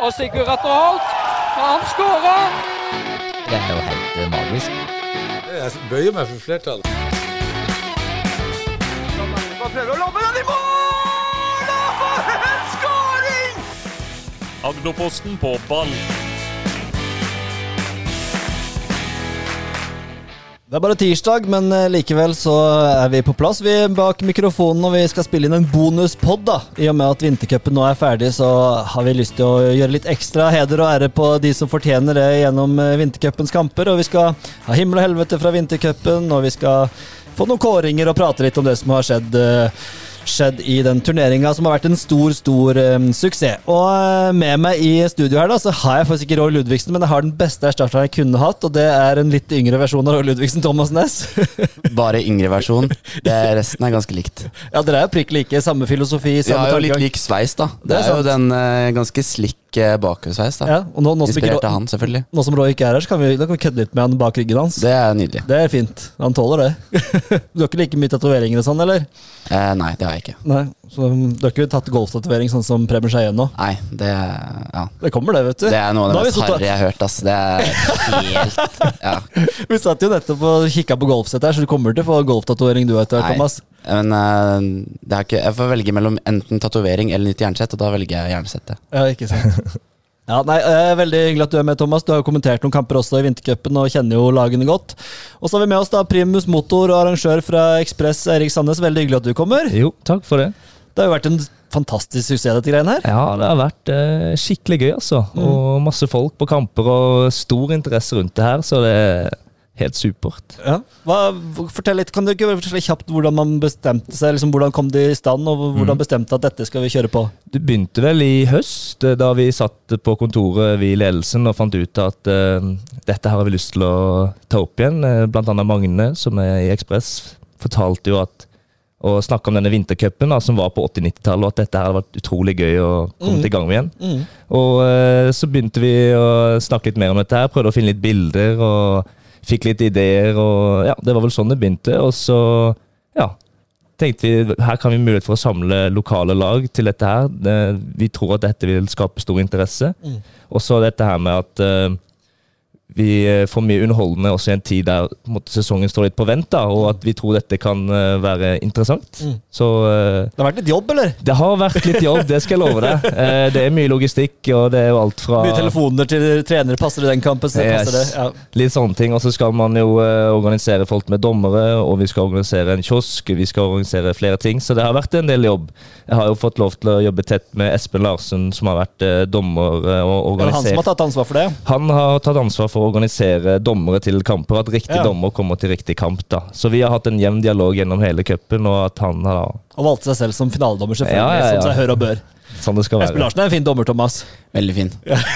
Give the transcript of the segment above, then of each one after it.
Og Sigurd Atter Holt, han skårer! Det er jo helt eh, magisk. Jeg bøyer meg for flertallet. Prøver å lobbe den i mål! Og for en skåring! Agderposten på ball. Det er bare tirsdag, men eh, likevel så er vi på plass. Vi er bak mikrofonen og vi skal spille inn en bonuspod. da. I og med at vintercupen nå er ferdig, så har vi lyst til å gjøre litt ekstra heder og ære på de som fortjener det gjennom eh, vintercupens kamper. Og vi skal ha himmel og helvete fra vintercupen, og vi skal få noen kåringer og prate litt om det som har skjedd. eh, skjedd i den turneringa, som har vært en stor, stor um, suksess. Og eh, med meg i studio her da, så har jeg faktisk ikke Roy Ludvigsen, men jeg har den beste erstatteren jeg kunne hatt, og det er en litt yngre versjon av Roy Ludvigsen, Thomas Næss. Bare yngre versjon. Det, resten er ganske likt. ja, dere er jo prikk like, samme filosofi, Vi samme har jo litt lik sveis, da. Det Det er er jo den uh, ganske slikk bakoversveis, da. Ja, og nå, nå, Inspirert av han, selvfølgelig. nå som Roy ikke er her, så kan vi, kan vi kødde litt med han bak ryggen hans. Det er nydelig. Det er fint. Han tåler det. du har ikke like mye tatoveringer og sånn, eller? Eh, nei, det har jeg ikke. Nei, så Du har ikke tatt golftatovering sånn som Preben Skeien nå? Nei, det Ja. Det kommer, det, vet du. Det er noe av det mest harry jeg har hørt, ass. Det er helt Ja. Vi satt jo nettopp og kikka på golfsettet her, så du kommer til å få golftatovering du etter hvert, Thomas. Men eh, det er ikke, jeg får velge mellom enten tatovering eller nytt jernsett, og da velger jeg jernsettet. Ja, ikke sant. Ja, nei, eh, Veldig hyggelig at du er med, Thomas. Du har jo kommentert noen kamper også i vintercupen og kjenner jo lagene godt. Og så har vi med oss da Primus Motor og arrangør fra Ekspress, Erik Sandnes. Veldig hyggelig at du kommer. Jo, takk for det. Det har jo vært en fantastisk suksess, dette greiene her. Ja, det har vært eh, skikkelig gøy, altså. Og masse folk på kamper og stor interesse rundt det her, så det er helt supert. Ja. Hva, fortell litt, Kan du ikke fortelle kjapt hvordan man bestemte seg? liksom Hvordan kom det i stand, og hvordan bestemte at dette skal vi kjøre på? Det begynte vel i høst, eh, da vi satt på kontoret, vi i ledelsen, og fant ut at uh, dette her har vi lyst til å ta opp igjen. Eh, Blant annet Magne, som er i Ekspress, fortalte jo at og snakka om denne vintercupen som var på 80-90-tallet, og at dette hadde vært utrolig gøy å komme til gang med igjen. Og eh, så begynte vi å snakke litt mer om dette her, prøvde å finne litt bilder og fikk litt ideer. og ja, Det var vel sånn det begynte. Og så ja, tenkte vi her kan vi mulighet for å samle lokale lag til dette her. Vi tror at dette vil skape stor interesse. Og så dette her med at eh, vi eh, får mye underholdende også i en tid der en måte, sesongen står litt på vent, da, og at vi tror dette kan eh, være interessant. Så eh, Det har vært litt jobb, eller? det har vært litt jobb, det skal jeg love deg. Det er mye logistikk, og det er jo alt fra Mye telefoner til trenere. Passer det den kampen? Så Yes. det. Ja. Litt sånne ting. Og så skal man jo organisere folk med dommere, og vi skal organisere en kiosk, vi skal organisere flere ting. Så det har vært en del jobb. Jeg har jo fått lov til å jobbe tett med Espen Larsen, som har vært dommer og Det er han som har tatt ansvar for det. han har tatt ansvar for å organisere dommere til kamper, at riktig Ja. dommer kommer til riktig kamp. da. Så vi har hatt en jevn dialog gjennom hele cupen, og at han har Og valgte seg selv som finaledommer, selvfølgelig. Ja, ja. Som seg hør og bør. Sånn det skal være. Espen. Larsen er en fin dommer, Thomas. Veldig fin.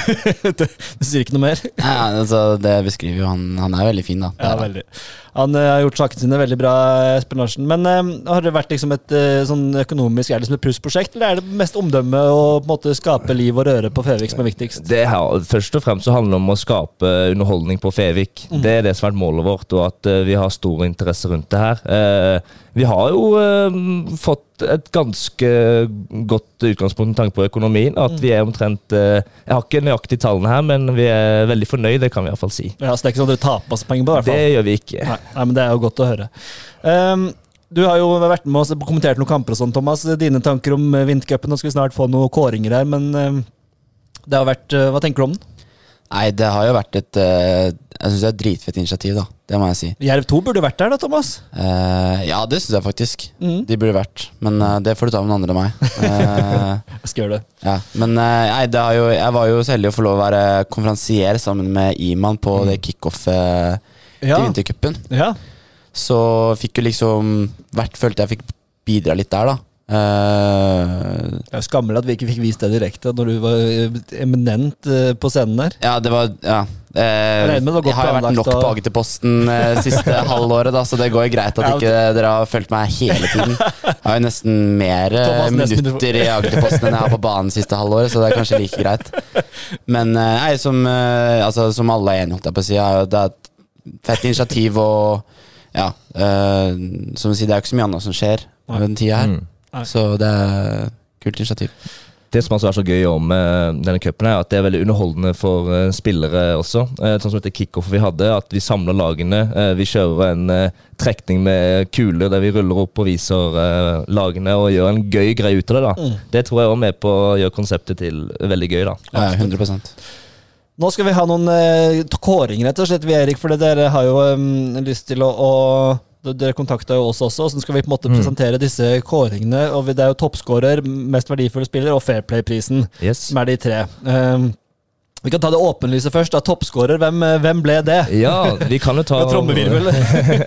du, du sier ikke noe mer? Nei, altså, det beskriver jo han. Han er veldig fin, da. Ja, er han. veldig. Han uh, har gjort sakene sine veldig bra, Espen Larsen. Men uh, har det vært liksom et uh, sånn økonomisk Er det som et plussprosjekt, eller er det mest omdømme og på en måte skape liv og røre på Fevik som er viktigst? Det her, først og fremst så handler det om å skape underholdning på Fevik. Det er det som har vært målet vårt, og at vi har stor interesse rundt det her. Eh, vi har jo fått et ganske godt utgangspunkt med tanke på økonomien. At vi er omtrent eh, Jeg har ikke nøyaktig tallene her, men vi er veldig fornøyd, det kan vi iallfall si. Ja, så det er ikke sånn at dere taper masse penger på det? i hvert Det gjør vi ikke. Nei, nei, men Det er jo godt å høre. Um, du har jo vært med oss og kommentert noen kamper og sånn, Thomas. Dine tanker om vintercupen? Nå skal vi snart få noen kåringer her, men um, det har vært eh, Hva tenker du om den? Nei, det har jo vært et eh, Jeg syns det er et dritfett initiativ, da. Det må jeg si. Jerv 2 burde vært der, da, Thomas? Eh, ja, det syns jeg faktisk. Mm. De burde vært. Men uh, det får du ta med noen andre enn meg. Eh, Jeg skal gjøre det. ja. Men nei, det har jo, jeg var jo så heldig å få lov å være konferansier sammen med Iman på det kickoffet Ja. til vintercupen. ja. Så fikk jo liksom hvert Følte jeg fikk bidra litt der, da. Eh, Det er skammelig at vi ikke fikk vist det direkte når du var eh, eminent uh, på scenen der. ja, det var Ja. Uh, jeg, det var jeg har jo vært nok på Agderposten siste halvåret, da, så det går jo greit at Ja, ikke dere har fulgt meg hele tiden. Jeg har jo nesten mer minutter i Agderposten enn jeg har på banen siste halvåret, så det er kanskje like greit. Men nei, som, altså, som alle er enige holdt jeg på å si, det er et fett initiativ og ja, eh, som du sier, det er jo ikke så mye annet som skjer på den tida her. Mm. Nei. Så det er kult initiativ. Det som altså er så gøy om eh, denne cupen, er at det er veldig underholdende for eh, spillere også. Eh, sånn som heter kickoff vi hadde, at vi samler lagene. Vi kjører en trekning med kuler der vi ruller opp og viser lagene og gjør en gøy greie ut av det. da. Det tror jeg er med på å gjøre konseptet til veldig gøy. da. Ja, 100% Nå skal vi ha noen kåringer, rett og slett, vi Erik, for dere har jo lyst til å, å dere kontakta jo oss også, så skal vi på en måte presentere disse kåringene. og Det er jo toppskårer, mest verdifulle spiller og Fairplay-prisen, Yes. som er de tre. Um, vi kan ta det åpenlyse først. da, Toppskårer, hvem, hvem ble det? Ja, vi kan jo ta Trommevirvel.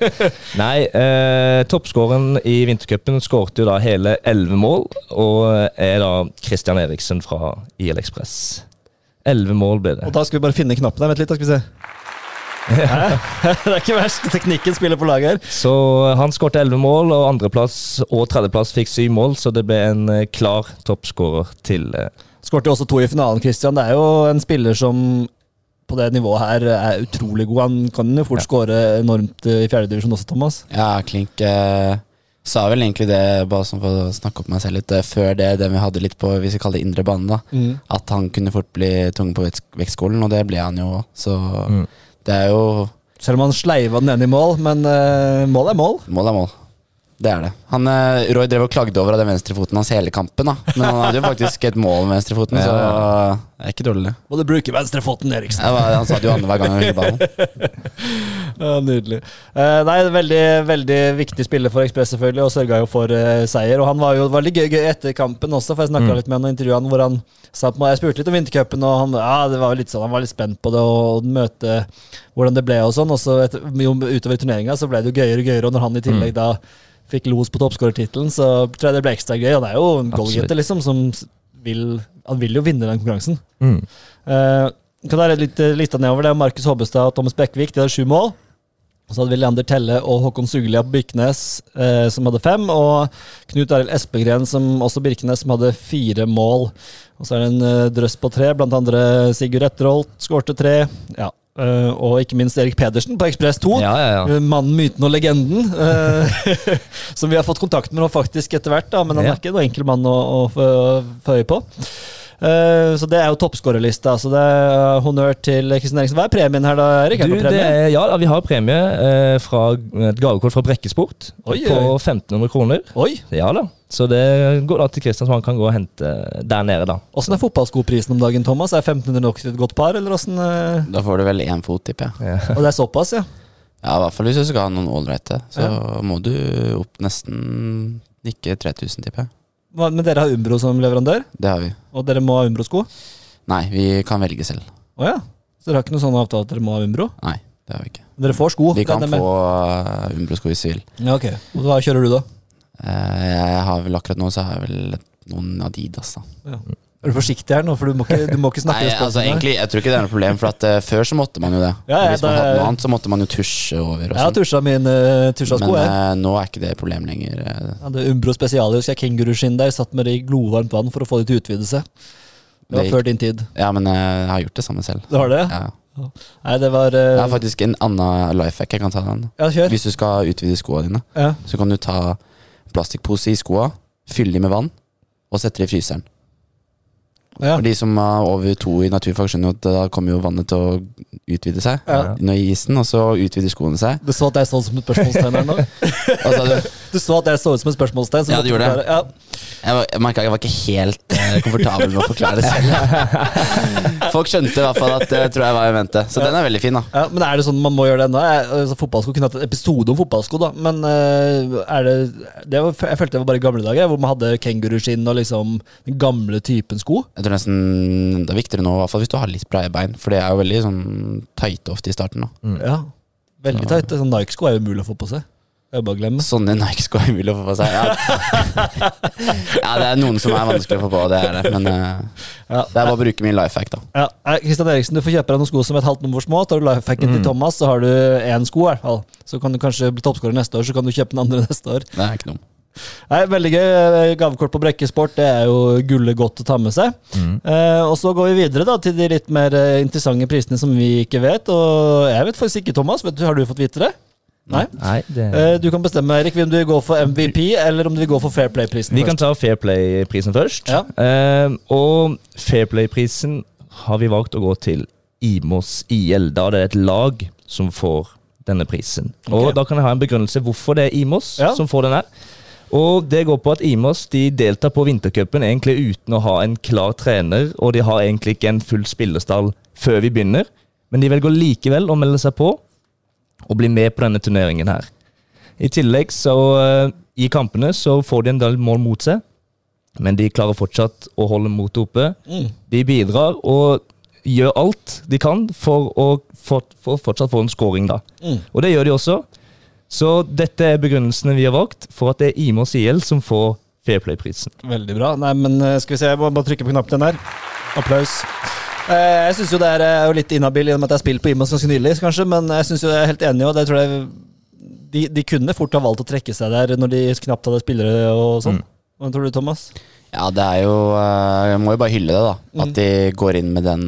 Nei, eh, toppskåreren i vintercupen skårte jo da hele elleve mål, og er da Christian Eriksen fra IL Ekspress. Elleve mål ble det. Og da skal vi bare finne knappen der. Vent litt, da skal vi se. Det er ikke verst. Teknikken spiller på lag her. Så han skårte elleve mål, og andreplass og tredjeplass fikk syv mål, så det ble en eh, klar toppskårer til eh, Skårte også to i finalen, Christian. Det er jo en spiller som på det nivået her er utrolig god. Han kan jo fort Ja. skåre enormt eh, i fjerdedivisjon også, Thomas. Ja, Klink eh, sa vel egentlig det, bare sånn for å snakke opp meg selv litt, eh, før det, den vi hadde litt på hvis vi kaller det indre bane, da. Mm. At han kunne fort bli tung på vektskolen, og det ble han jo òg. Så Mm. Det er jo Selv om han sleiva den ene i mål, men uh, mål er mål. Mål er mål. Det er det. Han, eh, Roy drev og klagde over av den venstrefoten hans hele kampen, da. Men han hadde jo faktisk et mål med venstrefoten, så det er ikke dårlig. det. Må du bruke venstrefoten, Eriksen. Ja, han sa det jo annenhver gang han fikk ballen. Ja, nydelig. Eh, nei, veldig, veldig viktig spiller for Ekspress, selvfølgelig, og sørga jo for eh, seier. Og han var jo veldig gøy, gøy etter kampen også, for jeg snakka Mm. litt med han og intervjuet han hvor han sa på meg, Jeg spurte litt om vintercupen, og han, ja, det var litt sånn, han var litt spent på det og møte hvordan det ble og sånn. Og så utover turneringa så ble det jo gøyere og gøyere, og når han i tillegg Mm. da fikk los på toppskårertittelen, så tror jeg det ble ekstra gøy. Han er jo en goalgetter, liksom, som vil Han vil jo vinne den konkurransen. mm. Uh, kan være litt uh, lista nedover. Det er Markus Hobbestad og Thomas Bekkevik. De hadde sju mål. Og så hadde vi Leander Telle og Håkon Suglia på Birkenes, eh, som hadde fem. Og Knut Arild Espegren, som også Birkenes, som hadde fire mål. Og så er det en eh, drøss på tre, blant andre Sigurd Etterholt skårte tre. Ja. Eh, og ikke minst Erik Pedersen på Ekspress 2. Ja, ja, ja. Eh, Mannen, myten og legenden. Uh, som vi har fått kontakt med nå faktisk etter hvert, da, men han er ikke noen enkel mann å, å få øye på. Eh, så det er jo toppskårerlista. Så det er honnør til Kristian Eriksen. Hva er premien her, da, Erik? Er Du, det det er, ja, vi har premie eh, fra et gavekort fra Brekkesport Oi, på oi. 1500 kroner. Oi! Ja da. Så det går da til Kristian, så han kan gå og hente der nede, da. Åssen er fotballskoprisen om dagen, Thomas? Er 1500 nok til et godt par, eller åssen eh? Da får du vel én fot, tipper jeg. Og det er såpass, ja? Ja, i hvert fall hvis du skal ha noen ålreite. Så må du opp nesten ikke 3000, tipper jeg. Men dere har Umbro som leverandør, Det har vi. og dere må ha Umbro-sko? Nei, vi kan velge selv. Å ja. Så dere har ikke noen sånn avtale at dere må ha Umbro? Nei, det har vi ikke. Dere får sko? Vi kan få uh, Umbro-sko hvis vi vil. Ja, ok. Og hva kjører du, da? Eh, jeg har vel akkurat nå så har jeg vel noen Adidas, da. Er du forsiktig her nå, for du må ikke, du må ikke snakke Nei, altså egentlig, jeg tror ikke det er noe problem, for at uh, før så måtte man jo det. Ja, ja, hvis man hadde noe annet, så måtte man jo tusje over. Jeg har sånn. tusja min uh, tusja-sko, Men jeg. eh, nå er ikke det et problem lenger. eh. Jeg hadde Umbro spesiale, husker jeg kenguruskinn der. Satt med det i glovarmt vann for å få det til utvidelse. Det var Det før din tid. Ja, men eh, jeg har gjort det samme selv. Du har det? Ja. Nei, det var Det er faktisk en annen life hack jeg kan ta den. Ja, kjør. Hvis du skal utvide skoene dine, Ja. så kan du ta plastikkpose i skoa, fylle de med vann, og sette det i fryseren. Ja. For de som er over to i naturfag, skjønner jo at da kommer jo vannet til å utvide seg. Ja. Når i isen, og så utvider skoene seg. Du så at jeg så ut som et spørsmålstegn her nå? Hva sa du? Du så at jeg så ut som et spørsmålstegn? så Ja, du gjorde det. Ja. jeg var- jeg merka jeg var ikke helt eh, komfortabel med å forklare det selv. Folk skjønte i hvert fall at det tror jeg var jeg mente. Så den er veldig fin, da. Ja, men er det sånn man må gjøre det ennå? Jeg- Altså, fotballsko kunne hatt en episode om fotballsko, da. Men eh, er det, det var, Jeg følte det var bare i gamle dager, hvor man hadde kenguruskinn og liksom den gamle typen sko. Jeg tror nesten Det er viktigere nå, i hvert fall hvis du har litt breie bein. For det er jo veldig sånn tighte ofte i starten. da Ja, Veldig tight. Sånn Nike-sko er jo umulig å få på seg. Det er bare å glemme. Sånne Nike-sko er umulig å få på seg. Ja. ja, det er noen som er vanskelig å få på, det er det. Men uh, Ja. det er bare å bruke min life hack, da. Ja, Kristian Eriksen, du får kjøpe deg noen sko som er et halvt nummer små. Tar du lifehacken til Thomas, så har du én sko. i hvert fall. Så kan du kanskje bli toppskårer neste år, så kan du kjøpe den andre neste år. Det er ikke noe. Nei, Veldig gøy. Eh, Gavekort på Brekkesport det er jo gullet godt å ta med seg. Eh, og Så går vi videre da til de litt mer eh, interessante prisene som vi ikke vet. Og jeg vet faktisk ikke, Thomas. Vet du, Har du fått vite det? Nei? Nei, det... Eh, Du kan bestemme, Erik, om du vil gå for MVP, eller om du vil gå for Fair Play-prisen Vi kan ta Fair Play-prisen først. Ja. Eh, og Fair Play-prisen har vi valgt å gå til Imos IL. Da det er et lag som får denne prisen. Og da kan jeg ha en begrunnelse hvorfor det er Imos Ja. som får den her. Og det går på at Imos de deltar på vintercupen egentlig uten å ha en klar trener, og de har egentlig ikke en full spillerstall før vi begynner, men de velger likevel å melde seg på og bli med på denne turneringen her. I tillegg så eh, i kampene så får de en del mål mot seg, men de klarer fortsatt å holde motet oppe. Mm. De bidrar og gjør alt de kan for å for, for fortsatt få en scoring, da. Mm. Og det gjør de også. Så dette er begrunnelsene vi har valgt for at det er Imos IL som får Fair Play-prisen. Veldig bra. Nei, men eh, skal vi se, jeg må bare trykke på knappen der. Applaus. Eh, Jeg syns jo det er eh, jo litt inhabil i og med at jeg har spilt på Imos ganske nylig, kanskje, men jeg synes jo jeg er helt enig, og det tror jeg de, de kunne fort ha valgt å trekke seg der når de knapt hadde spillere og sånn. Hva tror du, Thomas? Ja, det er jo Jeg må jo bare hylle det, da. Mm. At de går inn med den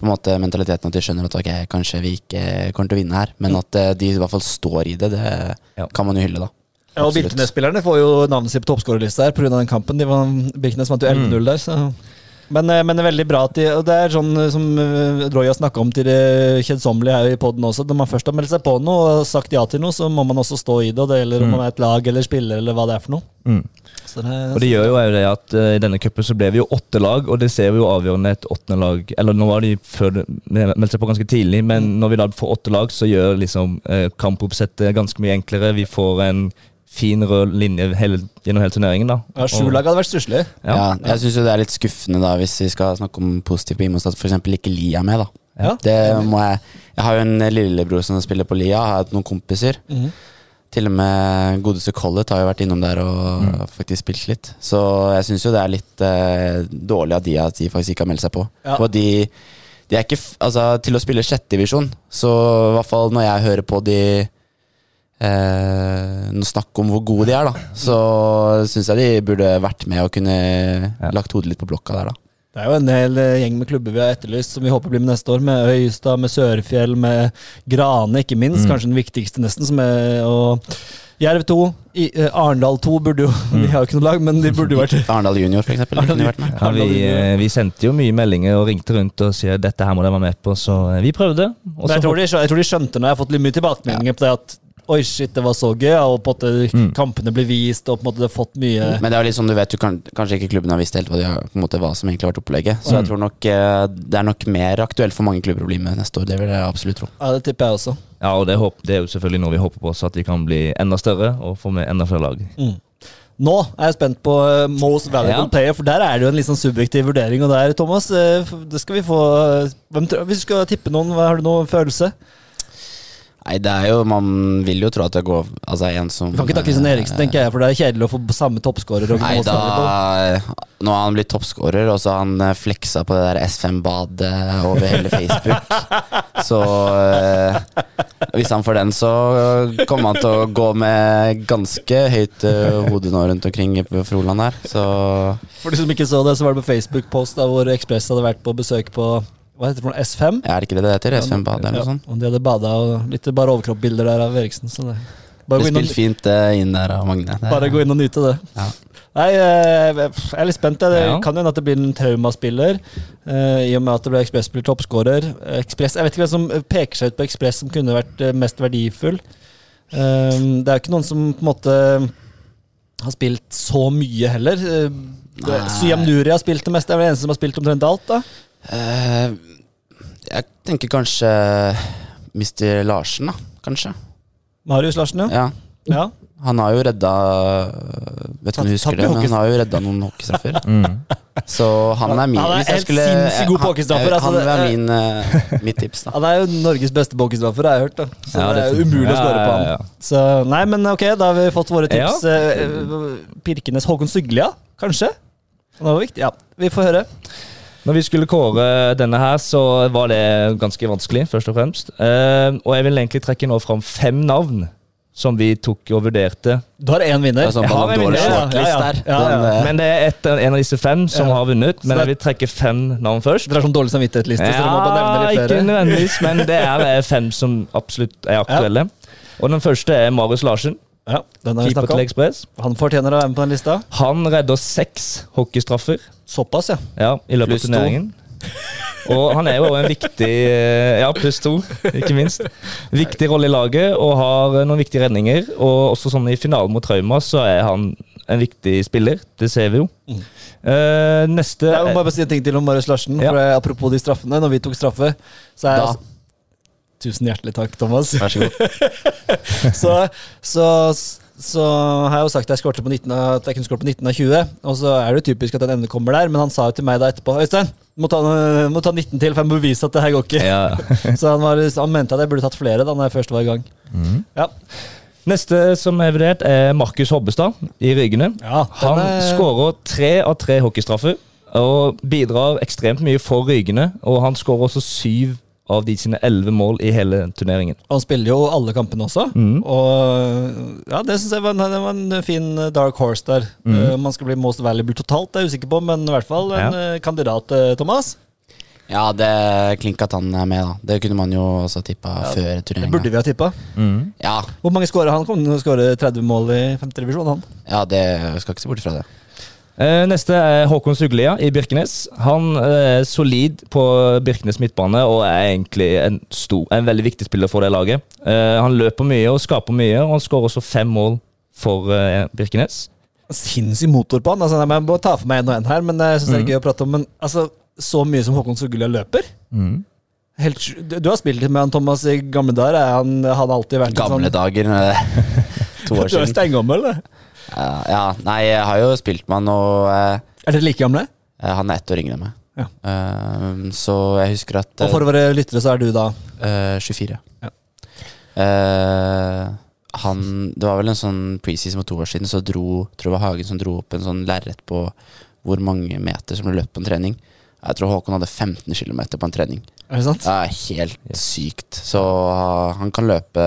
på en måte mentaliteten at de skjønner at ok, kanskje vi ikke kommer til å vinne her, men at eh, de i hvert fall står i det, det Ja. kan man jo hylle, da. Ja, og. Birkenes-spillerne får jo navnet sitt på toppskårerlista her pga. den kampen. De var, Birkenes vant jo 11-0 der, så men, eh, men det er veldig bra at de Og det er sånn eh, som Roy har snakka om til det kjedsommelige her i poden også. Når man først har meldt seg på noe og sagt ja til noe, så må man også stå i det. Og det gjelder om man er et lag eller spiller eller hva det er for noe. Mm. Så det, Og det gjør jo det at uh, i denne cupen så ble vi jo åtte lag, og det ser vi jo avgjørende et åttende lag Eller nå var de før meldte seg på ganske tidlig, men når vi da får åtte lag, så gjør liksom uh, kampoppsettet ganske mye enklere. Vi får en fin rød linje hele, gjennom hele turneringen, da. ja, Sju lag hadde vært stusslig. Ja. Ja, jeg syns det er litt skuffende, da, hvis vi skal snakke om positivt på Imos, at f.eks. ikke Lia er med, da. Ja. Det må jeg Jeg har jo en lillebror som spiller på Lia, har hatt noen kompiser. Mhm. Til og med godeste Collett har jo vært innom der og Mm. faktisk spilt litt. Så jeg syns jo det er litt eh, dårlig av de at de faktisk ikke har meldt seg på. Ja. Og de, de er ikke Altså, til å spille sjettedivisjon, så i hvert fall når jeg hører på de eh, snakk om hvor gode de er, da, så syns jeg de burde vært med og kunne lagt hodet litt på blokka der, da. Det er jo en hel eh, gjeng med klubber vi har etterlyst, som vi håper blir med neste år. Med Øystad, med Sørfjell, med Grane, ikke minst. Kanskje den viktigste, nesten. Som er, å Jerv 2. I, uh, Arendal 2 burde jo De har jo ikke noe lag, men de burde jo vært Arendal Junior, med. Ja, vi, eh, vi sendte jo mye meldinger og ringte rundt og sier dette her må de være med på, så vi prøvde. Og så jeg tror, de, jeg tror de skjønte når jeg har fått litt mye tilbakemeldinger på det at Oi, shit, det var så gøy, og på en måte Mm. kampene ble vist, og på en måte det har fått mye Men det er jo litt sånn, du vet, du kan, kanskje ikke klubben har visst helt hva, de har, på en måte, hva som egentlig har vært opplegget. Så jeg tror nok eh, det er nok mer aktuelt for mange klubber å bli med neste år. Det vil jeg absolutt tro. Ja, det tipper jeg også. Ja, og det, er jo selvfølgelig noe vi håper på, så at vi kan bli enda større og få med enda flere lag. Nå er jeg spent på eh, Most Valuable Ja. Player, for der er det jo en litt sånn subjektiv vurdering. Og der, Thomas, eh, det skal vi få hvem, tror- Hvis du skal tippe noen, har du noen følelse? Nei, det er jo Man vil jo tro at det går Altså en som Du kan ikke ta Kristian Eriksen, tenker jeg, for det er kjedelig å få samme toppskårer. Nei, da Nå har han blitt toppskårer, og så har han eh, fleksa på det der S5-badet over hele Facebook. Så eh, hvis han får den, så kommer han til å gå med ganske høyt eh, hode nå rundt omkring på Froland her. Så For de som ikke så det, så var det på Facebook-post da, hvor Ekspress hadde vært på besøk på hva heter det for noe, S5. er det ikke det det heter? S5-bad eller noe sånt? Og de hadde bada og litt bare overkroppbilder der av Eriksen. Så det, bare, Det og, fint eh, inn der av Magne. Det- bare gå inn og nyte det. Ja. Nei, eh, jeg er litt spent. Det Ja. kan hende at det blir en traumaspiller, eh, i og med at det ble Ekspress blir toppskårer. Ekspress, jeg vet ikke hvem som peker seg ut på Ekspress som kunne vært eh, mest verdifull. Eh, det er jo ikke noen som på en måte har spilt så mye heller. Eh. Suyam Nuri har spilt det meste, det er vel den eneste som har spilt omtrent alt. da Eh, jeg tenker kanskje Mr. Larsen, da. Kanskje. Marius Larsen, ja. Ja. ja. Han har jo redda Vet ikke om du husker det, men han har jo redda noen hockeystraffer. Så han er min Han er hvis jeg helt skulle- sinnssykt god på han- hockeystraffer, altså, Han er- min, uh, mitt tips, da. Han er jo Norges beste hockeystraffer, har jeg hørt. da Så Ja, det er umulig ja, å skåre på ja, han. Så nei, men ok, da har vi fått våre tips. Ja. Eh, Pirkenes Håkon Syglia, kanskje? Det var viktig. Ja, vi får høre. Når vi skulle kåre denne her, så var det ganske vanskelig, først og fremst. Eh, og jeg vil egentlig trekke nå fram fem navn som vi tok og vurderte. Du har én vinner. Er sånn Jeg har en vinner, ja, ja, ja. Den, eh, Men det er et, en av disse fem som Ja. har vunnet. Men det- jeg vil trekke fem navn først. Dere har sånn dårlig samvittighetsliste, så dere må bare nevne litt ikke nødvendigvis, men det er eh, fem som absolutt er aktuelle. Og den første er Marius Larsen, Ja, den har vi til om. Ekspress. Han fortjener å være med på den lista. Han redder seks hockeystraffer Såpass, ja. ja, i løpet Pluss av turneringen. Og han er jo en viktig eh, Ja, pluss to, ikke minst. Viktig rolle i laget og har noen viktige redninger. Og også sånn i finalen mot Trauma så er han en viktig spiller. Det ser vi jo. Eh, neste Jeg må bare si en ting til om Marius Larsen. Ja. For det, apropos de straffene. Når vi tok straffe, så er Da. Tusen hjertelig takk, Thomas. Vær så god. så, så, så har jeg jo sagt at jeg, skårte på 19 av, at jeg kunne skåret på 19 av 20. Og så er det jo typisk at den enden kommer der, men han sa jo til meg da etterpå Øystein, må ta, må ta 19 til, for jeg må bevise at det her går ikke. ja. Så han, var, han mente at jeg burde tatt flere da når jeg først var i gang. Ja, Neste som er vurdert, er Markus Hobbestad i Rygene. ja Han er- skårer tre av tre hockeystraffer og bidrar ekstremt mye for Rygene. Og han skårer også syv av de sine elleve mål i hele turneringen. Han spiller jo alle kampene også. mm. Og ja, det syns jeg var en, det var en fin dark horse der. Eh, Om han skal bli most valuable totalt, det er jeg usikker på, men i hvert fall en ja. kandidat, eh, Thomas. Ja, det klinka at han er med, da. Det kunne man jo også tippa før Det burde vi ha tippa. Ja, Hvor mange skårer han? Kom til å skåre 30 mål i femte divisjon, han. ja, det skal ikke se bort fra det. Eh, Neste er Håkon Suglia i Birkenes. Han eh, er solid på Birkenes midtbane og er egentlig en, stor, en veldig viktig spiller for det laget. Eh, Han løper mye og skaper mye, og han skårer også fem mål for eh, Birkenes. Sinnssyk motor på han. Altså, jeg må ta for meg en og en her, men jeg synes det er gøy å prate om. Men altså, så mye som Håkon Suglia løper Helt, du, du har spilt med han Thomas i gamle dager. Er han, hadde alltid vært Gamle sånn, dager. eh, To år Du er siden. steingammel, eller? Ja, ja, nei, jeg har jo spilt med han, og uh, Er dere like gamle? Uh, han er ett år yngre enn meg. Ja. Eh, så jeg husker at Og for våre lyttere så er du da eh, 24. Ja. Eh, han Det var vel en sånn preseason for to år siden, så dro tror jeg var Hagen som dro opp en sånn lerret på hvor mange meter som ble løpt på en trening. Jeg tror Håkon hadde 15 km på en trening. Er det sant? Det er helt sykt. Så uh, han kan løpe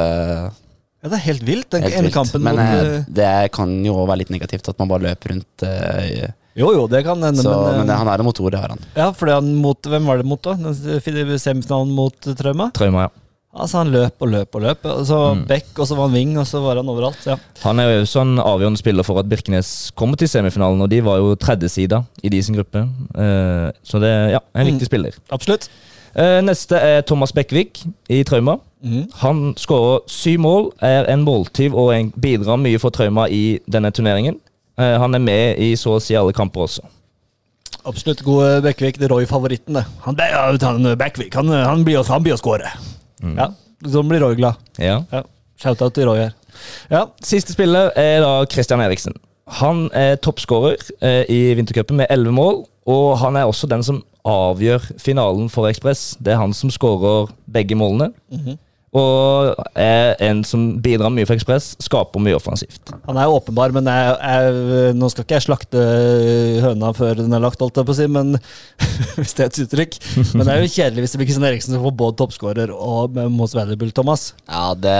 Ja, det er helt vilt. Den helt vilt. kampen Men mot eh, eh, det kan jo være litt negativt at man bare løper rundt. Uh, Jo, jo, det kan hende, så, men, men, han er en motor, det har han. Ja, fordi han mot Hvem var det mot, da? Semifinalen mot Trauma? Trauma, ja. Altså, han løp og løp og løp. Og så Mm. back, og så var han wing, og så var han overalt. Ja. Han er jo også en avgjørende spiller for at Birkenes kommer til semifinalen, og de var jo tredjesida i de sin gruppe. Uh, Så det er ja, en viktig spiller. Absolutt. Uh, Neste er Thomas Bekkvik i Trauma. Mhm. Han skårer syv mål, er en måltyv og en, bidrar mye for Trauma i denne turneringen. Eh, Han er med i så å si alle kamper også. Absolutt god eh, Bekkvik. Det er Roy-favoritten, det. Han, han eh, Bekkvik han, han blir å skåre. Mm. Ja, sånn blir Roy glad. Ja. Ja. Shout-out til Roy her. Ja, Siste spiller er da Christian Eriksen. Han er toppskårer eh, i vintercupen med elleve mål, og han er også den som avgjør finalen for Ekspress. Det er han som skårer begge målene. Og er en som bidrar mye for Ekspress, skaper mye offensivt. Han er åpenbar, men jeg, jeg, nå skal ikke jeg slakte høna før den er lagt, holdt jeg på å si, men hvis det er et uttrykk. Men det er jo kjedelig hvis det blir Kristian Eriksen som får både toppskårer og Most Valuable, Thomas. Ja, det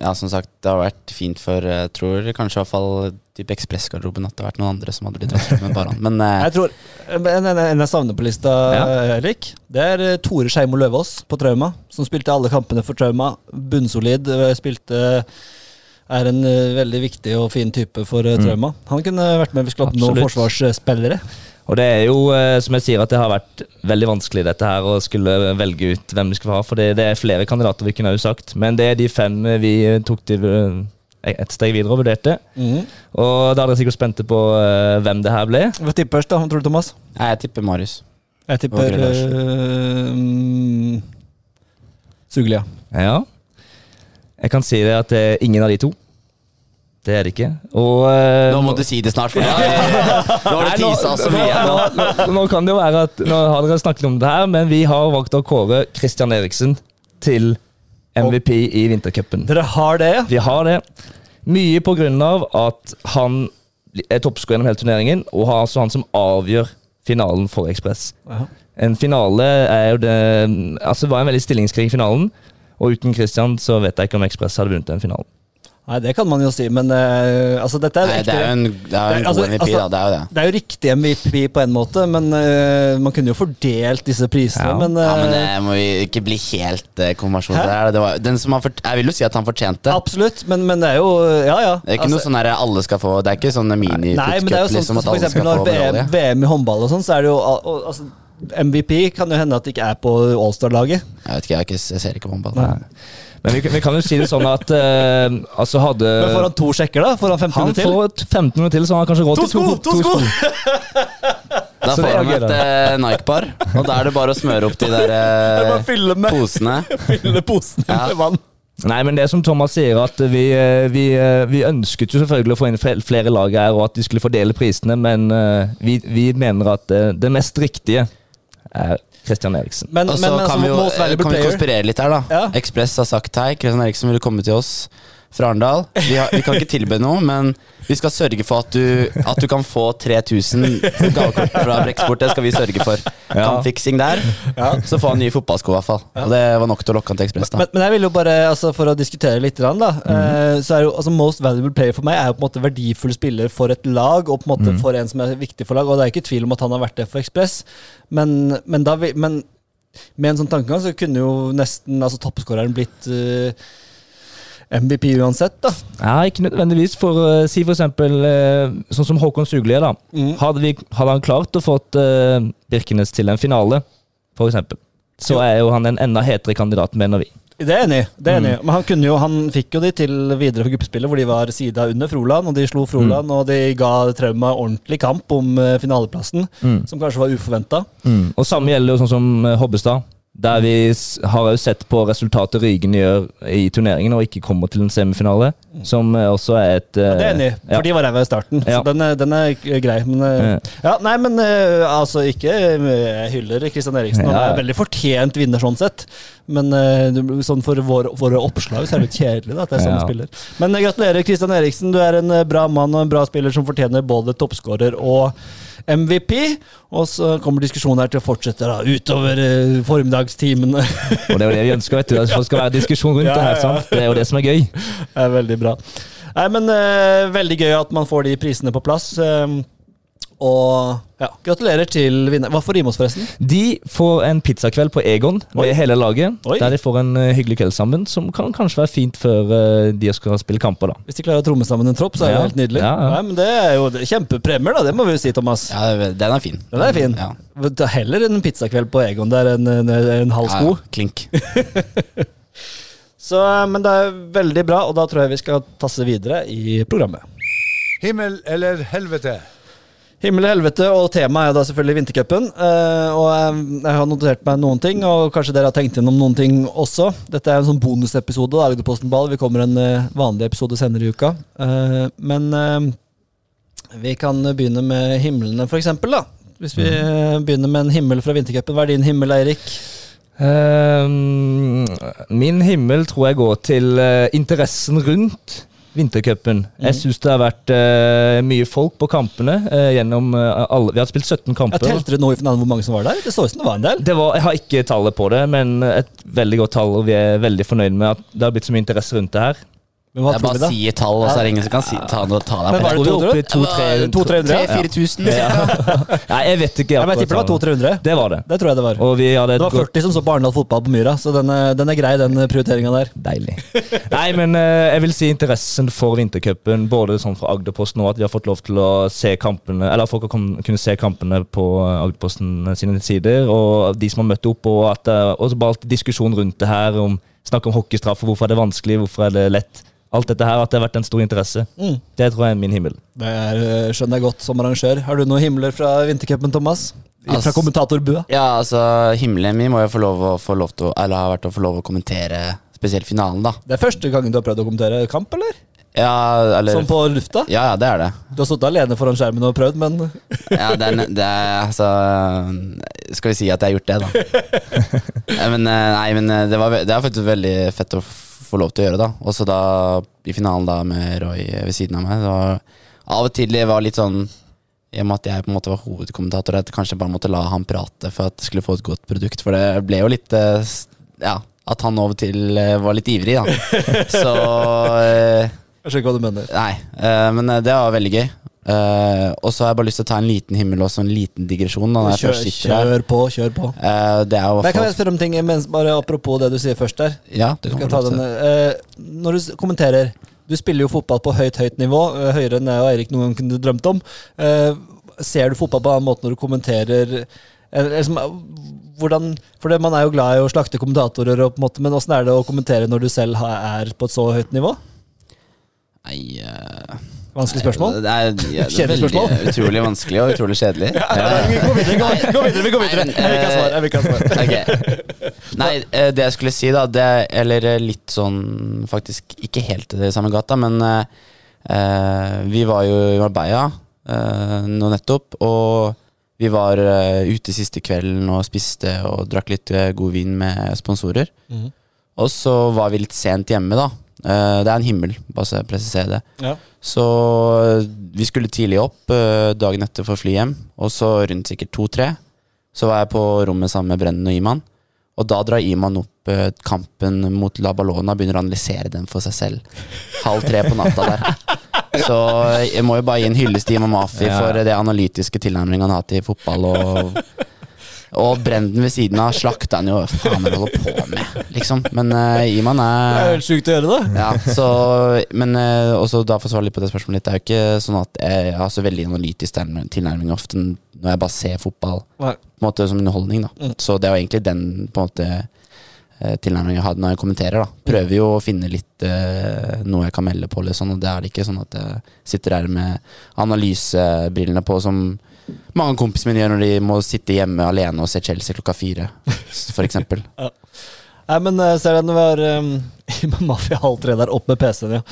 Ja, som sagt, det har vært fint for Jeg tror kanskje i hvert fall type Ekspressgarderoben at det har vært noen andre som hadde blitt dratt med bare han. Men eh, Jeg tror, En, en, en jeg savner på lista, Ja. Erik, det er eh, Tore Skeimo Løvaas på Trauma. Som spilte alle kampene for Trauma. Bunnsolid. eh, Spilte er en eh, veldig viktig og fin type for mm. Trauma. Han kunne vært med hvis vi skulle noen forsvarsspillere. Og det er jo, eh, som jeg sier, at det har vært veldig vanskelig dette her å skulle velge ut hvem vi skal ha. For det, det er flere kandidater vi kunne ha sagt, men det er de fem vi tok til eh, et steg videre og vurderte. Mm. Og da er dere sikkert spente på uh, hvem det her ble. Hva tipper først, da? Hva tror du, Thomas? nei, jeg tipper Marius. Jeg tipper uh, um, Suglia. Ja. Jeg kan si det at det er ingen av de to. Det er det ikke. Og uh, Nå må du si det snart, for nå har du tisa så mye. Nå, nå, nå kan det jo være at Nå har dere snakket om det her, men vi har valgt å kåre Christian Eriksen til MVP i vintercupen. Dere har det? Vi har det. Mye på grunn av at han er toppskårer gjennom hele turneringen, og har altså han som avgjør finalen for Ekspress. En finale er jo det Altså det var en veldig stillingskrig i finalen, og uten Christian så vet jeg ikke om Ekspress hadde vunnet den finalen. Nei, det kan man jo si, men uh, altså, dette er Nei, det er jo en, det er en Altså, god MVP, altså, da. Det er jo det. Det er jo riktig MVP på en måte, men uh, man kunne jo fordelt disse prisene. Ja. Men, Ja, men det må vi ikke bli helt uh, konfirmasjon Hæ? Det var, den som har fort, jeg vil jo si at han fortjente. Absolutt, men, men det er jo Ja, ja. Det er ikke Altså, noe sånn at alle skal få Det er ikke sånn Nei, men det er jo mini-puttcup sånn liksom, for at alle eksempel skal få når VM, medalje. VM i håndball og sånn, så er det jo og, altså, MVP kan jo hende at det ikke er på Allstar-laget. Jeg vet ikke, jeg, ikke, jeg ser ikke på håndball. Nei. Men vi, vi kan jo si det sånn at uh, altså hadde Men får han to sjekker, da? Får han 15 Han minutter til? får et 15 minutter til, så han har kanskje råd To til to, sko, to sko! Da får han et uh, Nike-par, og da er det bare å smøre opp de der å fylle med posene. Fylle posene Ja. med vann. Nei, men det som Thomas sier, at vi, vi, vi ønsket jo selvfølgelig å få inn flere lag her, og at de skulle fordele prisene, men vi, vi mener at det mest riktige er Christian Eriksen. Men, Og men, så men kan altså, vi jo kan vi konspirere litt her, da. Ja. Ekspress har sagt hei. Kristian Eriksen vil komme til oss fra Arendal. Vi, vi kan ikke tilby noe, men vi skal sørge for at du, at du kan få 3000 gavekort fra Breksport. Det skal vi sørge for. Ja. Kampfiksing der. Så får han nye fotballsko, i hvert fall. Og det var nok til å lokke han til Ekspress. men, men jeg vil jo bare, altså for å diskutere litt, da, eh, så er jo altså Most valuable player for meg er jo på en måte verdifull spiller for et lag, og på en måte for en som er viktig for lag. Og det er ikke tvil om at han har vært det for Ekspress, men, men, da, men med en sånn tankegang så kunne jo nesten altså toppskåreren blitt eh, MVP uansett, da. Ja, ikke nødvendigvis. For uh, si for eksempel uh, sånn som Håkon Suglie, da. Mm. Hadde, vi, hadde han klart å fått uh, Birkenes til en finale, for eksempel, så er jo han en enda hetere kandidat, mener vi. Det er enig det er enig Mm. Men han, kunne jo, han fikk jo de til videre for gruppespillet, hvor de var sida under Froland, og de slo Froland, og de ga Trauma ordentlig kamp om finaleplassen, som kanskje var uforventa. Og samme gjelder jo sånn som Hobbestad. Der vi har jo sett på resultatet Rygen gjør i turneringen, og ikke kommer til en semifinale. Som uh, også er et uh, Det er enig for ja. de var ræva i starten. Ja. Så den, er- den er grei. Men eh, ja, nei, men eh, altså ikke eh, Jeg hyller Kristian Eriksen. Han Ja, ja. er veldig fortjent vinner sånn sett. Men eh, sånn for våre, våre oppslag så er det litt kjedelig da, at det er samme Ja. spiller. Men eh, gratulerer, Kristian Eriksen. Du er en eh, bra mann og en bra spiller som fortjener både toppskårer og MVP. Og så kommer diskusjonen her til å fortsette da, utover eh, formiddagstimene. Og det er jo det vi ønsker, vet du. Det skal være diskusjon rundt Ja, det her. sant? Det er jo det som er gøy. Det er veldig bra. Nei, men eh, Veldig gøy at man får de prisene på plass. eh, og ja, gratulerer til vinneren. Hva får Rimos, forresten? De får en pizzakveld på Egon med Oi. hele laget. Oi. Der de får en eh, hyggelig kveld sammen, som kan kanskje være fint før eh, de skal spille kamper. da. Hvis de klarer å tromme sammen en tropp, så er det Ja. helt nydelig. Ja, ja. Nei, men Det er jo er kjempepremier, da. Det må vi jo si, Thomas. Ja, den er fin. Den er fin. Er Heller en pizzakveld på Egon der enn en, en halv sko. ja. Klink. Så, men det er veldig bra, og da tror jeg vi skal tasse videre i programmet. Himmel eller helvete? Himmel og helvete, og temaet er da selvfølgelig vintercupen. eh, og jeg, jeg har notert meg noen ting, og kanskje dere har tenkt gjennom noen ting også. Dette er en sånn bonusepisode av Agderposten Ball. Vi kommer en eh, vanlig episode senere i uka. Eh, men eh, vi kan begynne med himlene, for eksempel, da. Hvis vi eh, begynner med en himmel fra vintercupen. Hva er din himmel, Eirik? Um, min himmel tror jeg går til eh, interessen rundt vintercupen. Jeg syns det har vært uh, mye folk på kampene Uh, gjennom uh, alle Vi har spilt 17 Jeg kamper. telte dere nå i finalen hvor mange som var der? Det så ut som det var en del. Det var, jeg har ikke tallet på det, men et veldig godt tall, og vi er veldig fornøyd med at det har blitt så mye interesse rundt det her. Men hva Jeg tror vi, bare da? sier tall, og så er det ingen som kan si, ta, noe- ta deg Men var det tror vi er oppe i 200? 200 200-300? 3000-4000. Ja. Nei, jeg vet ikke. Ja, jeg akkurat tipper det var tallet. 200-300. Det var det. Det tror jeg det var. Og vi hadde Det et var 40 som så på Arendal fotball på Myra, så den er, den er grei, den prioriteringa der. Deilig. Nei, men eh, jeg vil si interessen for vintercupen, både sånn fra Agderposten og at vi har fått lov til å se kampene, eller folk har kunnet se kampene på eh, Agderposten sine sider, og de som har møtt opp, og at eh, også bare diskusjon rundt det her, om snakk om hockeystraff, og hvorfor er det vanskelig, hvorfor er det lett. Alt dette her, at det har vært en stor interesse. Mm. Det tror jeg er min himmel. Det er, øh, skjønner jeg godt som arrangør. Har du noen himler fra vintercupen, Thomas? Fra Altså- kommentatorbua? Ja, altså, himmelen min må jo få lov å få lov til å Eller har vært å få lov å kommentere spesielt finalen, da. Det er første gangen du har prøvd å kommentere kamp, eller? Ja, eller Sånn på lufta? Ja, ja, det er det. Du har sittet alene foran skjermen og prøvd, men Ja, det er, det er altså Skal vi si at jeg har gjort det, da. Men, eh, nei, men eh, det, var, det er faktisk veldig fett å få lov til å gjøre, da. Også da i finalen da med Roy ved siden av meg. Det av og til det var litt sånn i og med at jeg på en måte var hovedkommentator, at jeg kanskje bare måtte la han prate for at jeg skulle få et godt produkt. For det ble jo litt eh, Ja, at han over til var litt ivrig, da. Så Jeg skjønner ikke hva du mener. Nei, uh, men eh, det var veldig gøy. Uh, og så har jeg bare lyst til å ta en liten himmel og så en liten digresjon. Kjør, kjør på, kjør på. Uh, det er jo Men kan jeg spørre om ting mens, bare apropos det du sier først der? Ja, det kan ta den, eh, når du kommenterer Du spiller jo fotball på høyt, høyt nivå, høyere enn jeg og Eirik noen gang kunne drømt om. Ser du fotball på en annen måte når du kommenterer liksom, hvordan, For det, man er jo glad i å slakte kommentatorer, og på en måte, men åssen er det å kommentere når du selv er på et så høyt nivå? Nei, uh, Vanskelig spørsmål? Det er, ja, det er veldig utrolig vanskelig og utrolig kjedelig. Gå videre, gå, videre, vi går videre! Jeg vil ikke ha svar. Ok. Nei, eh, det jeg skulle si, da, det er Eller eh, litt sånn Faktisk ikke helt i samme gata, men eh, eh, vi var jo i Marbella uh, nå nettopp, og vi var eh, ute siste kvelden og spiste og drakk litt eh, god vin med sponsorer. Mm. Og så var vi litt sent hjemme, da. Eh, det er en himmel, bare så jeg presiserer det. Ja. Så eh, vi skulle tidlig opp eh, dagen etter for å fly hjem, og så rundt sikkert to-tre så var jeg på rommet sammen med Brennen og Iman. Og da drar Iman opp kampen mot La Ballona og begynner å analysere den for seg selv. Halv tre på natta der. Så jeg må jo bare gi en hyllest til Iman Mafi Ja. for det analytiske tilnærmingen han har til fotball. Og, og Brenden ved siden av slakta han jo faen han holder på med, liksom. Men uh, Iman Det er jo helt sjukt å gjøre det. ja, så, men uh, også da for å svare litt på det spørsmålet litt, det er jo ikke sånn at jeg har så veldig analytisk tilnærming- ofte når jeg bare ser fotball Nei. på en måte som underholdning. da Mm. Så det er jo egentlig den på en måte eh, tilnærmingen jeg har når jeg kommenterer. da Prøver jo å finne litt uh, noe jeg kan melde på, liksom, og det er det ikke sånn at jeg sitter her med analysebrillene på som mange av kompisene mine gjør når de må sitte hjemme alene og se Chelsea klokka fire, for eksempel. Nei, men eh, ser Mafia halv tre der opp med PC-en, ja.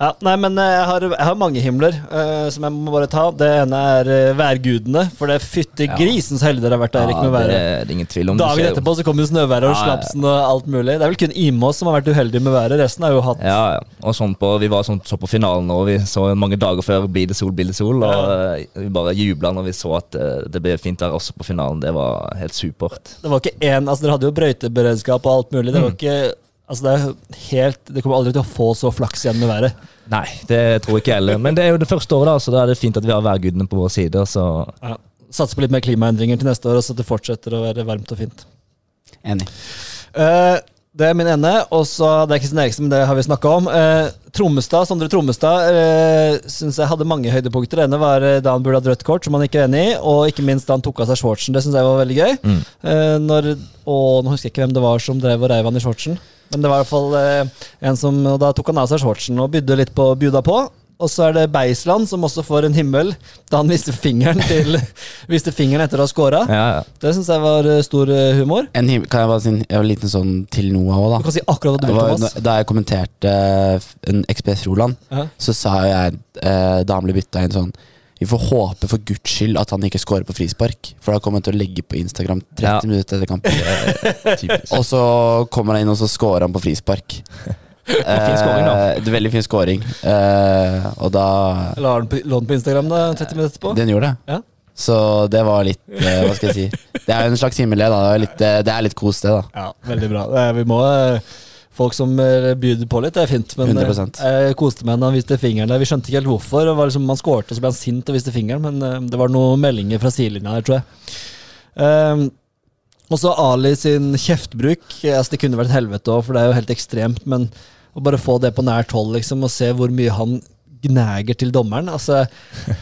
ja. Nei, men eh, jeg har, jeg har mange himler uh, som jeg må bare ta. Det ene er uh, værgudene. For det er fytti Ja. grisen det har vært, ikke med det er ingen tvil om. Dagen etterpå så kommer jo snøværet og slapsen og alt mulig. Det er vel kun Imås som har vært uheldig med været. Resten har jo hatt Ja, ja. Og sånn på, vi var sånn, så på finalen nå, vi så mange dager før blir det sol, blir det sol. Og vi bare jubla når vi så at det ble fint der også på finalen. Det var helt supert. Det var ikke én Altså, dere hadde jo brøyteberedskap og alt mulig. Det Mm. var ikke Altså, det er helt Det kommer aldri til å få så flaks igjen med været. Nei, det tror ikke jeg heller. Men det er jo det første året, da, så da er det fint at vi har værgudene på vår side. Så Ja. Satser på litt mer klimaendringer til neste år, så det fortsetter å være varmt og fint. Enig. Uh, det er min ene, og så det er Kristian Eriksen, men det har vi snakka om. Uh, Trommestad, Sondre Trommestad uh, syns jeg hadde mange høydepunkter. Det ene var eh, da han burde hatt rødt kort, som han ikke er enig i, og ikke minst da han tok av seg shortsen. Det syns jeg var veldig gøy. Mm. Eh, når, og nå husker jeg ikke hvem det var som drev og reiv han i shortsen, men det var i hvert fall eh, en som Og da tok han av seg shortsen og bydde litt på bjuda på. Og så er det Beisland som også får en himmel da han viste fingeren til Viste fingeren etter å ha scora. ja, ja. Det syns jeg var eh, stor eh, humor. En himmel, kan jeg bare si en, en liten sånn til Noah òg, da? Du kan si akkurat hva du Det vil, var, Thomas. da jeg kommenterte eh, en XPS Roland, Ja. så sa jeg eh, da han ble bytta inn sånn Vi får håpe for guds skyld at han ikke scorer på frispark, for da kommer han til å legge på Instagram 30 Ja. minutter etter kampen. Og så kommer han inn, og så scorer han på frispark. fin scoring, da. Eh, det er veldig fin scoring. Eh, og da La han på, lå den på Instagram da, 30 minutter etterpå? Den gjorde det. Ja. Så det var litt eh, Hva skal jeg si? Det er jo en slags himmel, det. da Det er litt, eh, det er litt kos, det. da Ja, veldig bra. Eh, Vi må Folk som eh, byr på litt, det er fint. Men eh, 100%. jeg koste meg da han viste fingeren der. Vi skjønte ikke helt hvorfor. Det var liksom, man skårte, og så ble han sint og viste fingeren. Men eh, det var noen meldinger fra sidelinja der, tror jeg. Um, og så Ali sin kjeftbruk. Eh, Altså, det kunne vært helvete òg, for det er jo helt ekstremt. Men å bare få det på nært hold, liksom, og se hvor mye han gnager til dommeren. Altså,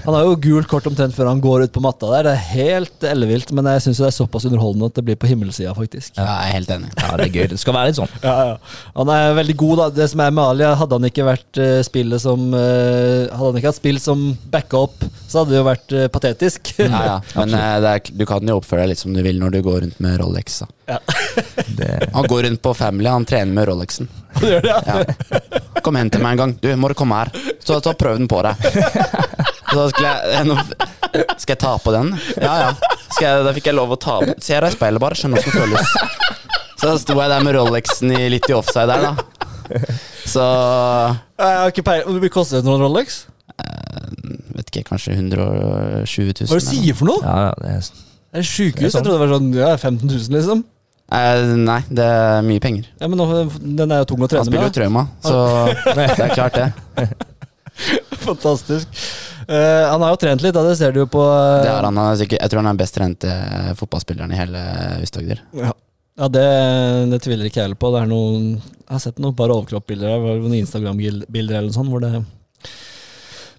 han har jo gult kort omtrent før han går ut på matta der. Det er helt ellevilt, men jeg syns det er såpass underholdende at det blir på himmelsida, faktisk. Ja, jeg er helt enig. ja, det er gøy. Det skal være litt sånn. Ja, ja. Han er veldig god, da. Det som er med Ali, hadde han ikke vært eh, spillet som eh, Hadde han ikke hatt spill som backup, så hadde det jo vært eh, patetisk. Ja, ja. Men det er, du kan jo oppføre deg litt som du vil når du går rundt med Rolex. Ja. Det, Han går rundt på Family, han trener med Rolexen. Han gjør det, ja. Ja. Kom hen til meg en gang. Du, må du komme her? Så så prøv den på deg. Så skal jeg, nå, skal jeg ta på den? Ja, ja. Skal jeg, da fikk jeg lov å ta på Ser deg i speilet, bare. Skjønner hvordan det føles. Så da sto jeg der med Rolexen i, litt i offside der, da. Så Jeg har ikke peiling. Hvor mye koster en Rolex? Vet ikke, kanskje 120 000. Hva er det du sier for noe? ja, ja, det er, Det er sjukehus. Det er sånn. Jeg trodde det var sånn ja, 15 000, liksom. Eh, nei, det er mye penger. Ja, Men nå, den er jo tung å trene med. Han spiller jo. Trauma, så det er klart, det. Fantastisk. Uh, han har jo trent litt, da, det ser du jo på uh... Det er han, han er sikkert, jeg tror han er best trente fotballspilleren i hele Vest-Agder. Ja, ja det, det tviler ikke jeg heller på. Det noen, jeg har sett noen bare overkroppsbilder der, noen Instagram-bilder eller noe sånt, hvor det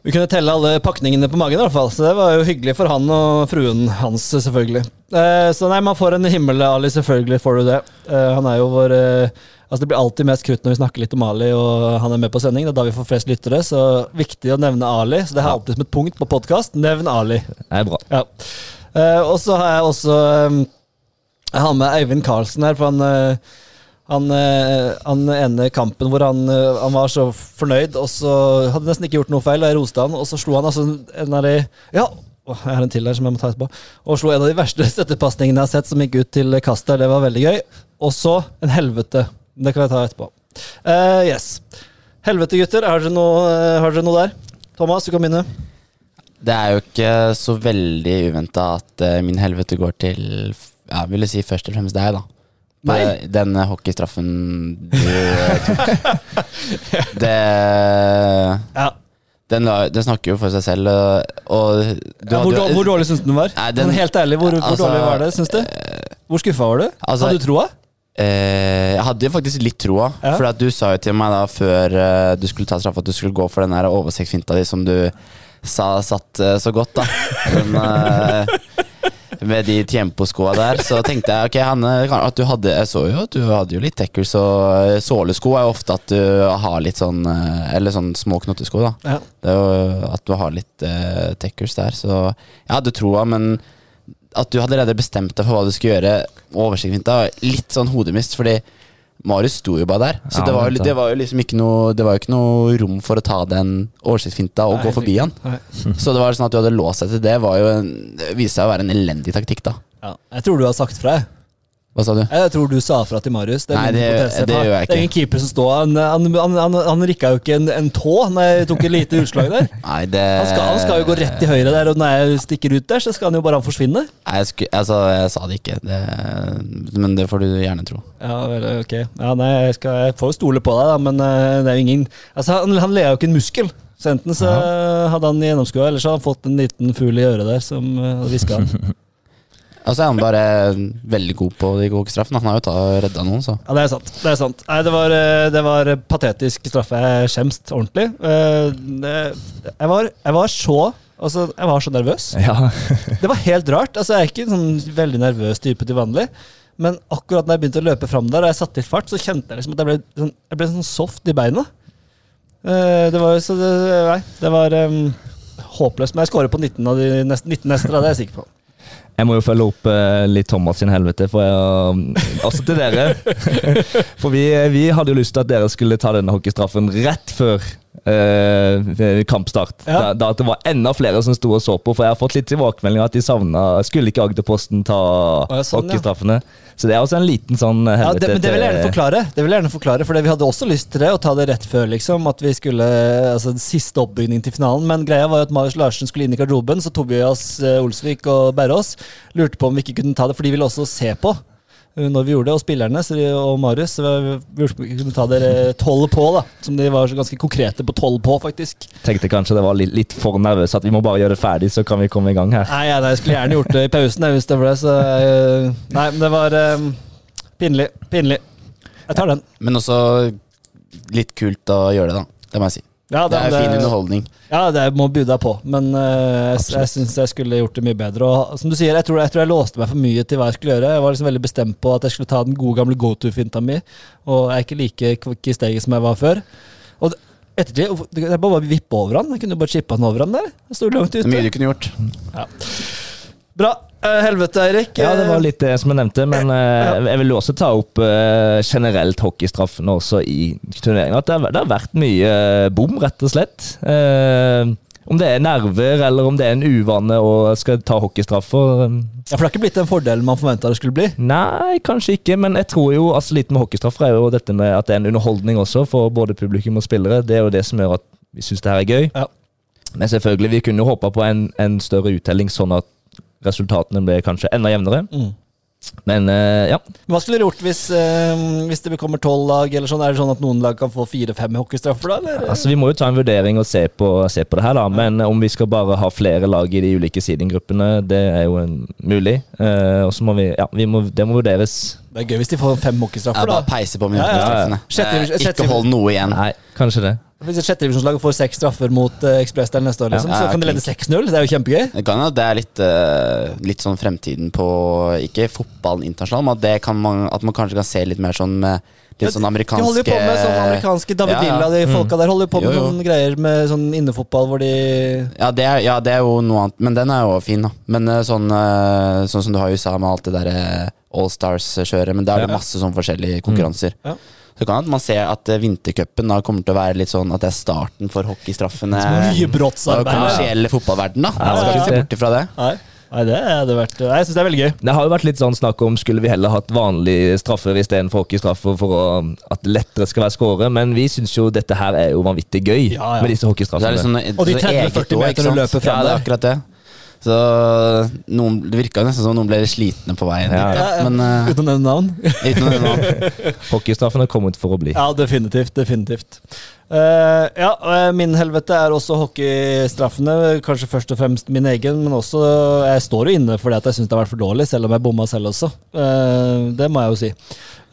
vi kunne telle alle pakningene på magen, i hvert fall. Så det var jo hyggelig for han og fruen hans, selvfølgelig. Eh, så nei, man får en himmel, Ali. Selvfølgelig får du det. Eh, han er jo vår eh, Altså Det blir alltid mest krutt når vi snakker litt om Ali, og han er med på sending. Det er da vi får flest lyttere, så viktig å nevne Ali. Så det er alltid som et punkt på podkast. Nevn Ali. Det er bra. Ja. Eh, og så har jeg også eh, Jeg har med Eivind Karlsen her, for han eh, han, eh, han ene kampen hvor han, eh, han var så fornøyd, og så hadde nesten ikke gjort noe feil. Jeg roste han, og så slo han altså en av de Ja, jeg har en til der som jeg må ta etterpå. Og slo en av de verste støttepasningene jeg har sett, som gikk ut til kast der. Det var veldig gøy. Og så en helvete. Det kan jeg ta etterpå. Uh, yes. Helvete, gutter. Har dere noe, noe der? Thomas, du kan begynne. Det er jo ikke så veldig uventa at min helvete går til Ja, vil jeg si først og fremst deg, da. Det- Den eh, hockeystraffen du eh, tok. Det Ja. den, den snakker jo for seg selv, og- du Ja, hvor, du, hvor dårlig syns du den var? Nei, den- Sånn helt ærlig, hvor, hvor Altså, dårlig var det, syns du? Hvor skuffa var du? altså- Hadde du troa? Eh, jeg hadde faktisk litt troa. Ja. For at du sa jo til meg da før eh, du skulle ta straffa, at du skulle gå for den der oversiktsfinta di som du sa satt eh, så godt, da. Men, eh, med de Tiempo-skoa der. Så tenkte jeg ok, Hanne, at du hadde Jeg så jo at du hadde jo litt tackles, og eh, sålesko er jo ofte at du har litt sånn eh, Eller sånn små knottesko, da. Ja. Det er jo at du har litt uh, tackles der. Så jeg hadde troa, men at du hadde allerede bestemt deg for hva du skulle gjøre, oversiktsfint, litt sånn hodemist, fordi Marius sto jo bare der. Så Ja, det, var det var jo liksom ikke noe Det var jo ikke noe rom for å ta den oversiktsfinta og Nei, gå forbi han. Nei. Så det var sånn at du hadde låst deg til det, var jo en, det viste seg å være en elendig taktikk, da. Ja. Jeg tror du har sagt fra. jeg. Hva sa du? Jeg tror du sa fra til Marius. Det Nei, det- det gjør jeg Det er ingen keeper som står Han, han, han, han, han rikka jo ikke en, en tå når jeg tok et lite utslag der. Nei, det Han skal, han skal jo gå rett til høyre der, og når jeg stikker ut der, så skal han jo bare forsvinne. Nei, Jeg, sku, altså, jeg sa det ikke, det, men det får du gjerne tro. Ja, vel, ok. Ja, nei, jeg, skal, jeg får jo stole på deg, da, men eh, det er jo ingen Altså, Han, han ler jo ikke en muskel. Så enten så hadde han gjennomskua, eller så hadde han fått en liten fugl i øret der som uh, hadde hviska han. Og så er han bare veldig god på de gode straffene. Han har jo redda noen, så. Ja, det er sant. Det er sant. Nei, det var, eh, det var patetisk straffe. Jeg skjemst ordentlig. Eh, Jeg var, jeg var så Altså, jeg var så nervøs. Ja. Det var helt rart. Altså, jeg er ikke en sånn veldig nervøs type til vanlig. Men akkurat når jeg begynte å løpe fram der, og jeg satte i fart, så kjente jeg liksom at jeg ble, sånn, jeg ble sånn soft i beina. Eh, Det var så det, Nei, det var um, håpløst. Men jeg skårer på 19 av de neste, 19 neste, da, det er jeg sikker på. Jeg må jo følge opp eh, litt Thomas sin helvete, for jeg, også til dere. For vi, vi hadde jo lyst til at dere skulle ta denne hockeystraffen rett før eh, kampstart. Ja. Da, da at det var enda flere som sto og så på, for jeg har fått litt tilbakemeldinger at de savna Skulle ikke Agderposten ta hockeystraffene? sånn, ja. Så det er også en liten sånn Ja, det, men det vil jeg gjerne forklare. Det vil jeg gjerne forklare For vi hadde også lyst til det, å ta det rett før, liksom. At vi skulle Altså siste oppbygning til finalen. Men greia var jo at Marius Larsen skulle inn i garderoben, så Tobias eh, Olsvik og Bærås lurte på om vi ikke kunne ta det, for de ville også se på. Eh, Når vi gjorde det, og spillerne så de, og Marius vi kunne ta dere tolv på, da. Som de var så ganske konkrete på tolv på, faktisk. Tenkte kanskje det var litt, litt for nervøs, at vi må bare gjøre det ferdig, så kan vi komme i gang her. Nei, ja, nei, jeg skulle gjerne gjort det i pausen, hvis det ble så eh, Nei, men det var um, pinlig. Pinlig. Jeg tar den. Men også litt kult å gjøre det, da. Det må jeg si. Ja, Det er fin underholdning. Ja, det må by deg på, men uh, jeg, jeg syns jeg skulle gjort det mye bedre. Og som du sier, jeg tror, jeg tror jeg låste meg for mye til hva jeg skulle gjøre. Jeg var liksom veldig bestemt på at jeg skulle ta den gode gamle go to-finta mi, og jeg er ikke like kvikk i steget som jeg var før. Og ettertid, det er bare å vippe over han. Jeg kunne bare chippa han over han der. Jeg sto langt Det er mye du kunne gjort. Bra. Eh, helvete, Eirik. Ja, det var litt det som jeg nevnte, men eh, jeg vil også ta opp eh, generelt hockeystraffene også i turneringen. At det har, vært mye bom, rett og slett. Om det er nerver, eller om det er en uvane å skal ta hockeystraffer. Ja, For det har ikke blitt den fordelen man forventa det skulle bli. Nei, kanskje ikke, men jeg tror jo altså litt med hockeystraffer er jo dette med at det er en underholdning også for både publikum og spillere. Det er jo det som gjør at vi syns det her er gøy. Ja. Men selvfølgelig, vi kunne håpa på en, en større uttelling, sånn at resultatene ble kanskje enda jevnere. Mm. Men uh, ja. Hva skulle dere gjort hvis, uh, hvis det kommer tolv lag? eller sånn? Er det sånn at noen lag kan få fire-fem hockeystraffer da? Eller? Altså, Vi må jo ta en vurdering og se på, se på det her, da. Men om vi skal bare ha flere lag i de ulike seedinggruppene, det er jo en, mulig. Uh, og så må vi Ja, vi må, det må vurderes. Det er gøy hvis de får fem Ja, hockeystraffer, bare da. peise på med Ja, ja, ja. straffene. Sjette- sjette- Ikke hold noe igjen. Nei, kanskje det. Hvis et sjettedivisjonslag får seks straffer mot uh, Ekspressdelen neste år, liksom, Ja, så kan de lede 6-0. Det er jo kjempegøy. Det kan jo det er litt, uh, litt sånn fremtiden på Ikke fotballen internasjonalt, men at, det kan man, at man kanskje kan se litt mer sånn med litt sånn De amerikanske holder jo på med sånn amerikanske David Ja, ja. Villa, de folka der holder jo på med Jo, jo. sånne greier med sånn innefotball hvor de Ja det, er, ja, det er jo noe annet, men den er jo fin, da. Men eh, sånn, sånn som du har i USA med alt det derre Allstars-kjøret, men da er det Ja. masse sånn forskjellige konkurranser. Ja. Så kan man se at eh, vintercupen da kommer til å være litt sånn at det er starten for hockeystraffene. Mye og brottsarbeid. kommersielle fotballverden, da. Ja, Skal ikke se bort ifra det. Nei. Nei, det hadde vært Nei, Jeg syns det er veldig gøy. Det har jo vært litt sånn snakk om skulle vi heller hatt vanlige straffer istedenfor hockeystraffer for å, at det lettere skal være skåre, men vi syns jo dette her er jo vanvittig gøy Ja, ja. med disse er hockeystraffene. liksom, Og de 30-40 eget også, meterne ikke løper frem Ja, det er akkurat det. Så noen, det virka nesten som noen ble slitne på veien Ja, ja. men uh, Uten å nevne navn. uten å nevne navn. Hockeystraffen er kommet for å bli. Ja, definitivt. Definitivt. Uh, ja, eh, min helvete er også hockeystraffene. Kanskje først og fremst min egen, men også Jeg står jo inne for det at jeg syns det har vært for dårlig, selv om jeg bomma selv også. Uh, det må jeg jo si.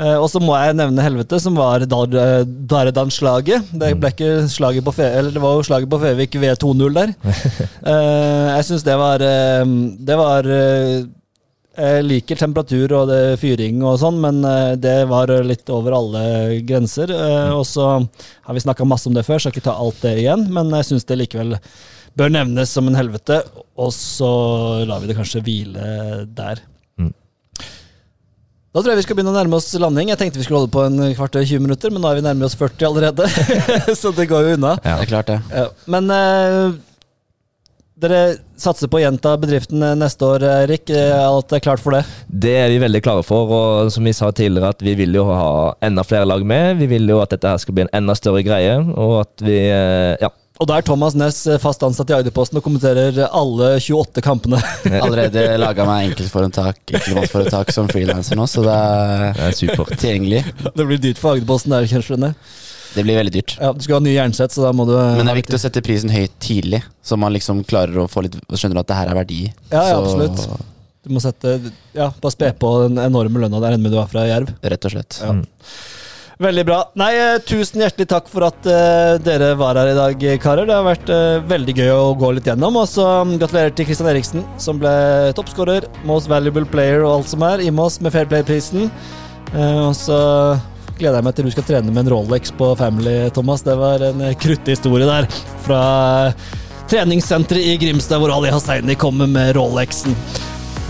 Eh, og så må jeg nevne helvete, som var Dar- eh, Dardan-slaget. Det Eller det var jo slaget på Fevik ved 2-0 der. Eh, jeg syns det var Det var jeg liker temperatur og det fyring og sånn, men det var litt over alle grenser. Eh, Og så har vi snakka masse om det før, skal ikke ta alt det igjen, men jeg syns det likevel bør nevnes som en helvete. Og så lar vi det kanskje hvile der. Da tror jeg vi skal begynne å nærme oss landing. Jeg tenkte vi skulle holde på en kvarter 20 minutter, men nå er vi nærmere oss 40 allerede. så det går jo unna. Ja, Det er klart, det. Ja, men uh, dere satser på å gjenta bedriften eh, neste år, Erik. er Alt er klart for det? Det er vi veldig klare for, og som vi sa tidligere, at vi vil jo ha enda flere lag med. Vi vil jo at dette her skal bli en enda større greie, og at vi eh, Ja. Og da er Thomas Næss eh, fast ansatt i Agderposten og kommenterer alle 28 kampene. Allerede laga meg enkeltforetak enkeltmannsforetak som frilanser nå, så det Det er er supert. tilgjengelig. det blir dyrt for Agderposten der, kanskje. Det blir veldig dyrt. Ja, du skal ha nye jernsett, så da må du Men det er viktig å sette prisen høyt tidlig, så man liksom klarer å få litt Skjønner at det her er verdi. Ja, ja, absolutt. Du må sette Ja, bare spe på den enorme lønna der med du er fra Jerv. Rett og slett. Ja. Veldig bra. Nei, eh, tusen hjertelig takk for at uh, dere var her i dag, karer. Det har vært uh, veldig gøy å gå litt gjennom. Og så mm, gratulerer til Christian Eriksen, som ble toppskårer, most valuable player og alt som er, i Moss med Fair Play-prisen. Uh, og så gleder jeg meg til du skal trene med en Rolex på Family, Thomas. Det var en eh, historie der fra treningssenteret i Grimstad, hvor Ali Hasseini kommer med Rolexen.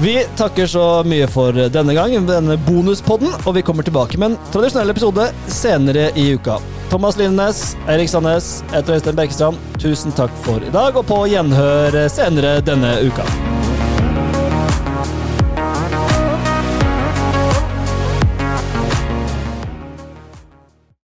Vi takker så mye for denne gang, denne bonuspodden, og vi kommer tilbake med en tradisjonell episode senere i uka. Thomas Lindnes, Erik Sandnes, Etter Øystein Berkestrand. Tusen takk for i dag, og på gjenhør senere denne uka.